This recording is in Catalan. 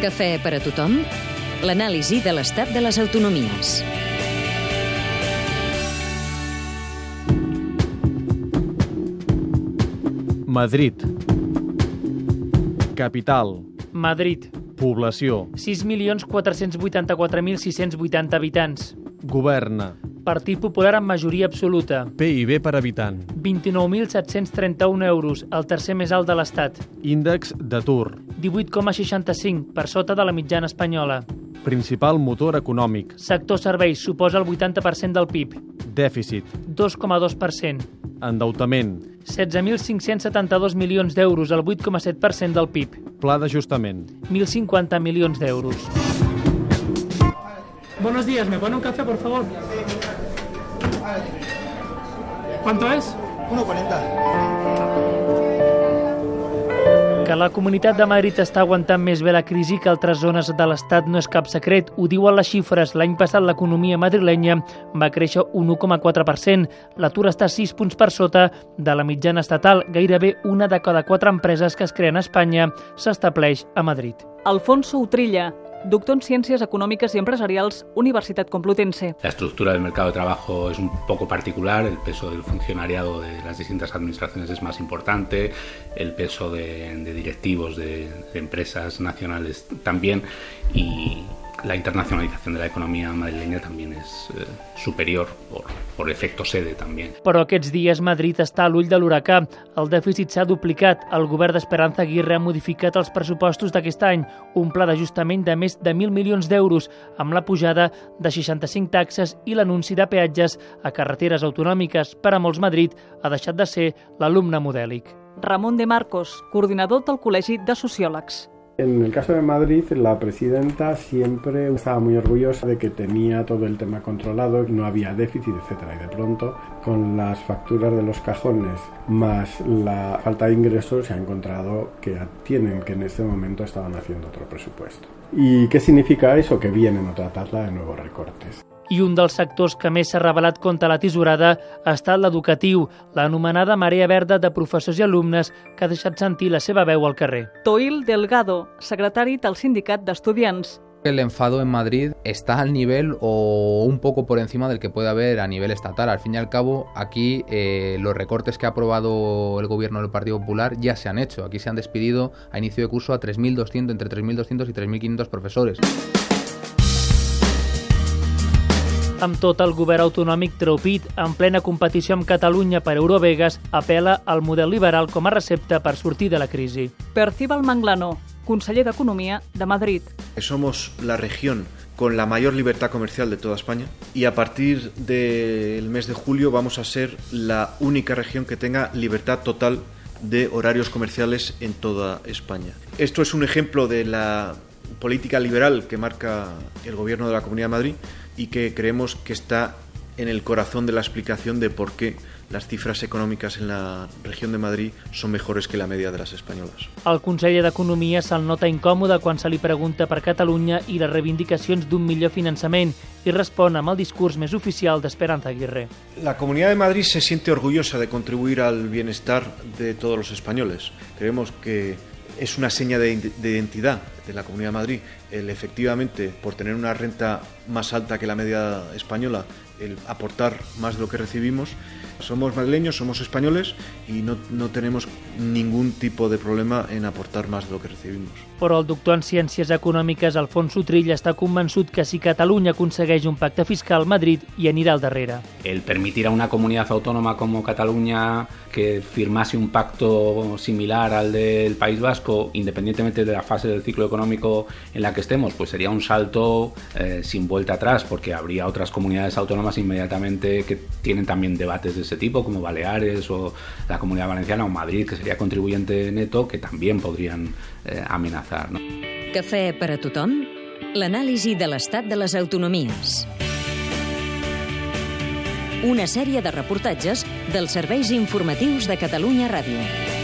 Cafè per a tothom, l'anàlisi de l'estat de les autonomies. Madrid. Capital. Madrid, Població. 6.484.680 habitants. Governa. Partit Popular amb majoria absoluta. PIB per habitant. 29.731 euros, el tercer més alt de l'Estat. Índex d'atur. 18,65, per sota de la mitjana espanyola. Principal motor econòmic. Sector serveis suposa el 80% del PIB. Dèficit. 2,2%. Endeutament. 16.572 milions d'euros, el 8,7% del PIB. Pla d'ajustament. 1.050 milions d'euros. Buenos días, ¿me pone un café, por favor? ¿Cuánto es? 1,40. Que la Comunitat de Madrid està aguantant més bé la crisi que altres zones de l'Estat no és cap secret. Ho diuen les xifres. L'any passat l'economia madrilenya va créixer un 1,4%. L'atur està 6 punts per sota de la mitjana estatal. Gairebé una de cada quatre empreses que es creen a Espanya s'estableix a Madrid. Alfonso Utrilla, doctor en Ciències Econòmiques i Empresarials, Universitat Complutense. La estructura del mercado de trabajo es un poco particular, el peso del funcionariado de las distintas administraciones es más importante, el peso de, de directivos de, de empresas nacionales también. Y la internacionalización de la economía madrileña también es eh, superior por, por efecto sede también. Però aquests dies Madrid està a l'ull de l'huracà. El dèficit s'ha duplicat. El govern d'Esperanza Aguirre ha modificat els pressupostos d'aquest any, un pla d'ajustament de més de 1.000 milions d'euros, amb la pujada de 65 taxes i l'anunci de peatges a carreteres autonòmiques. Per a molts, Madrid ha deixat de ser l'alumne modèlic. Ramon de Marcos, coordinador del Col·legi de Sociòlegs. En el caso de Madrid, la presidenta siempre estaba muy orgullosa de que tenía todo el tema controlado, no había déficit, etcétera. Y de pronto, con las facturas de los cajones más la falta de ingresos, se ha encontrado que tienen que en este momento estaban haciendo otro presupuesto. ¿Y qué significa eso? Que vienen otra tasa de nuevos recortes. I un dels sectors que més s'ha revelat contra la tisorada ha estat l'educatiu, l'anomenada marea verda de professors i alumnes que ha deixat sentir la seva veu al carrer. Toil Delgado, secretari del Sindicat d'Estudiants. El enfado en Madrid está al nivel o un poco por encima del que puede haber a nivel estatal. Al fin y al cabo, aquí eh, los recortes que ha aprobado el gobierno del Partido Popular ya se han hecho. Aquí se han despedido a inicio de curso a 3.200, entre 3.200 y 3.500 profesores. Amb tot, el govern autonòmic treu pit, en plena competició amb Catalunya per Eurovegas, apela al model liberal com a recepta per sortir de la crisi. Percival Manglano, conseller d'Economia de Madrid. Somos la región con la mayor libertad comercial de toda España y a partir del mes de julio vamos a ser la única región que tenga libertad total de horarios comerciales en toda España. Esto es un ejemplo de la política liberal que marca el gobierno de la Comunidad de Madrid y que creemos que está en el corazón de la explicación de por qué las cifras econòmiques en la regió de Madrid són mejores que la media de les espanyoles. El conseller d'Economia se'l nota incòmode quan se li pregunta per Catalunya i les reivindicacions d'un millor finançament i respon amb el discurs més oficial d'Esperanza Aguirre. La Comunidad de Madrid se siente orgullosa de contribuir al bienestar de todos los españoles. Creemos que es una seña de identidad de la Comunidad de Madrid el efectivamente por tener una renta más alta que la media española el aportar más de lo que recibimos somos madrileños, somos españoles y no, no tenemos ningún tipo de problema en aportar más de lo que recibimos. Però el doctor en Ciències Econòmiques, Alfonso Trilla, està convençut que si Catalunya aconsegueix un pacte fiscal, Madrid hi anirà al darrere. El permitir a una comunidad autónoma como Cataluña que firmase un pacto similar al del País Vasco, independientemente de la fase del ciclo económico en la que estemos, pues sería un salto eh, sin vuelta atrás, porque habría otras comunidades autónomas inmediatamente que tienen también debates de ese tipo, como Baleares o la Comunidad Valenciana o Madrid, que sería contribuyente neto, que también podrían eh, amenazar. ¿no? Cafè per a tothom, l'anàlisi de l'estat de les autonomies. Una sèrie de reportatges dels serveis informatius de Catalunya Ràdio.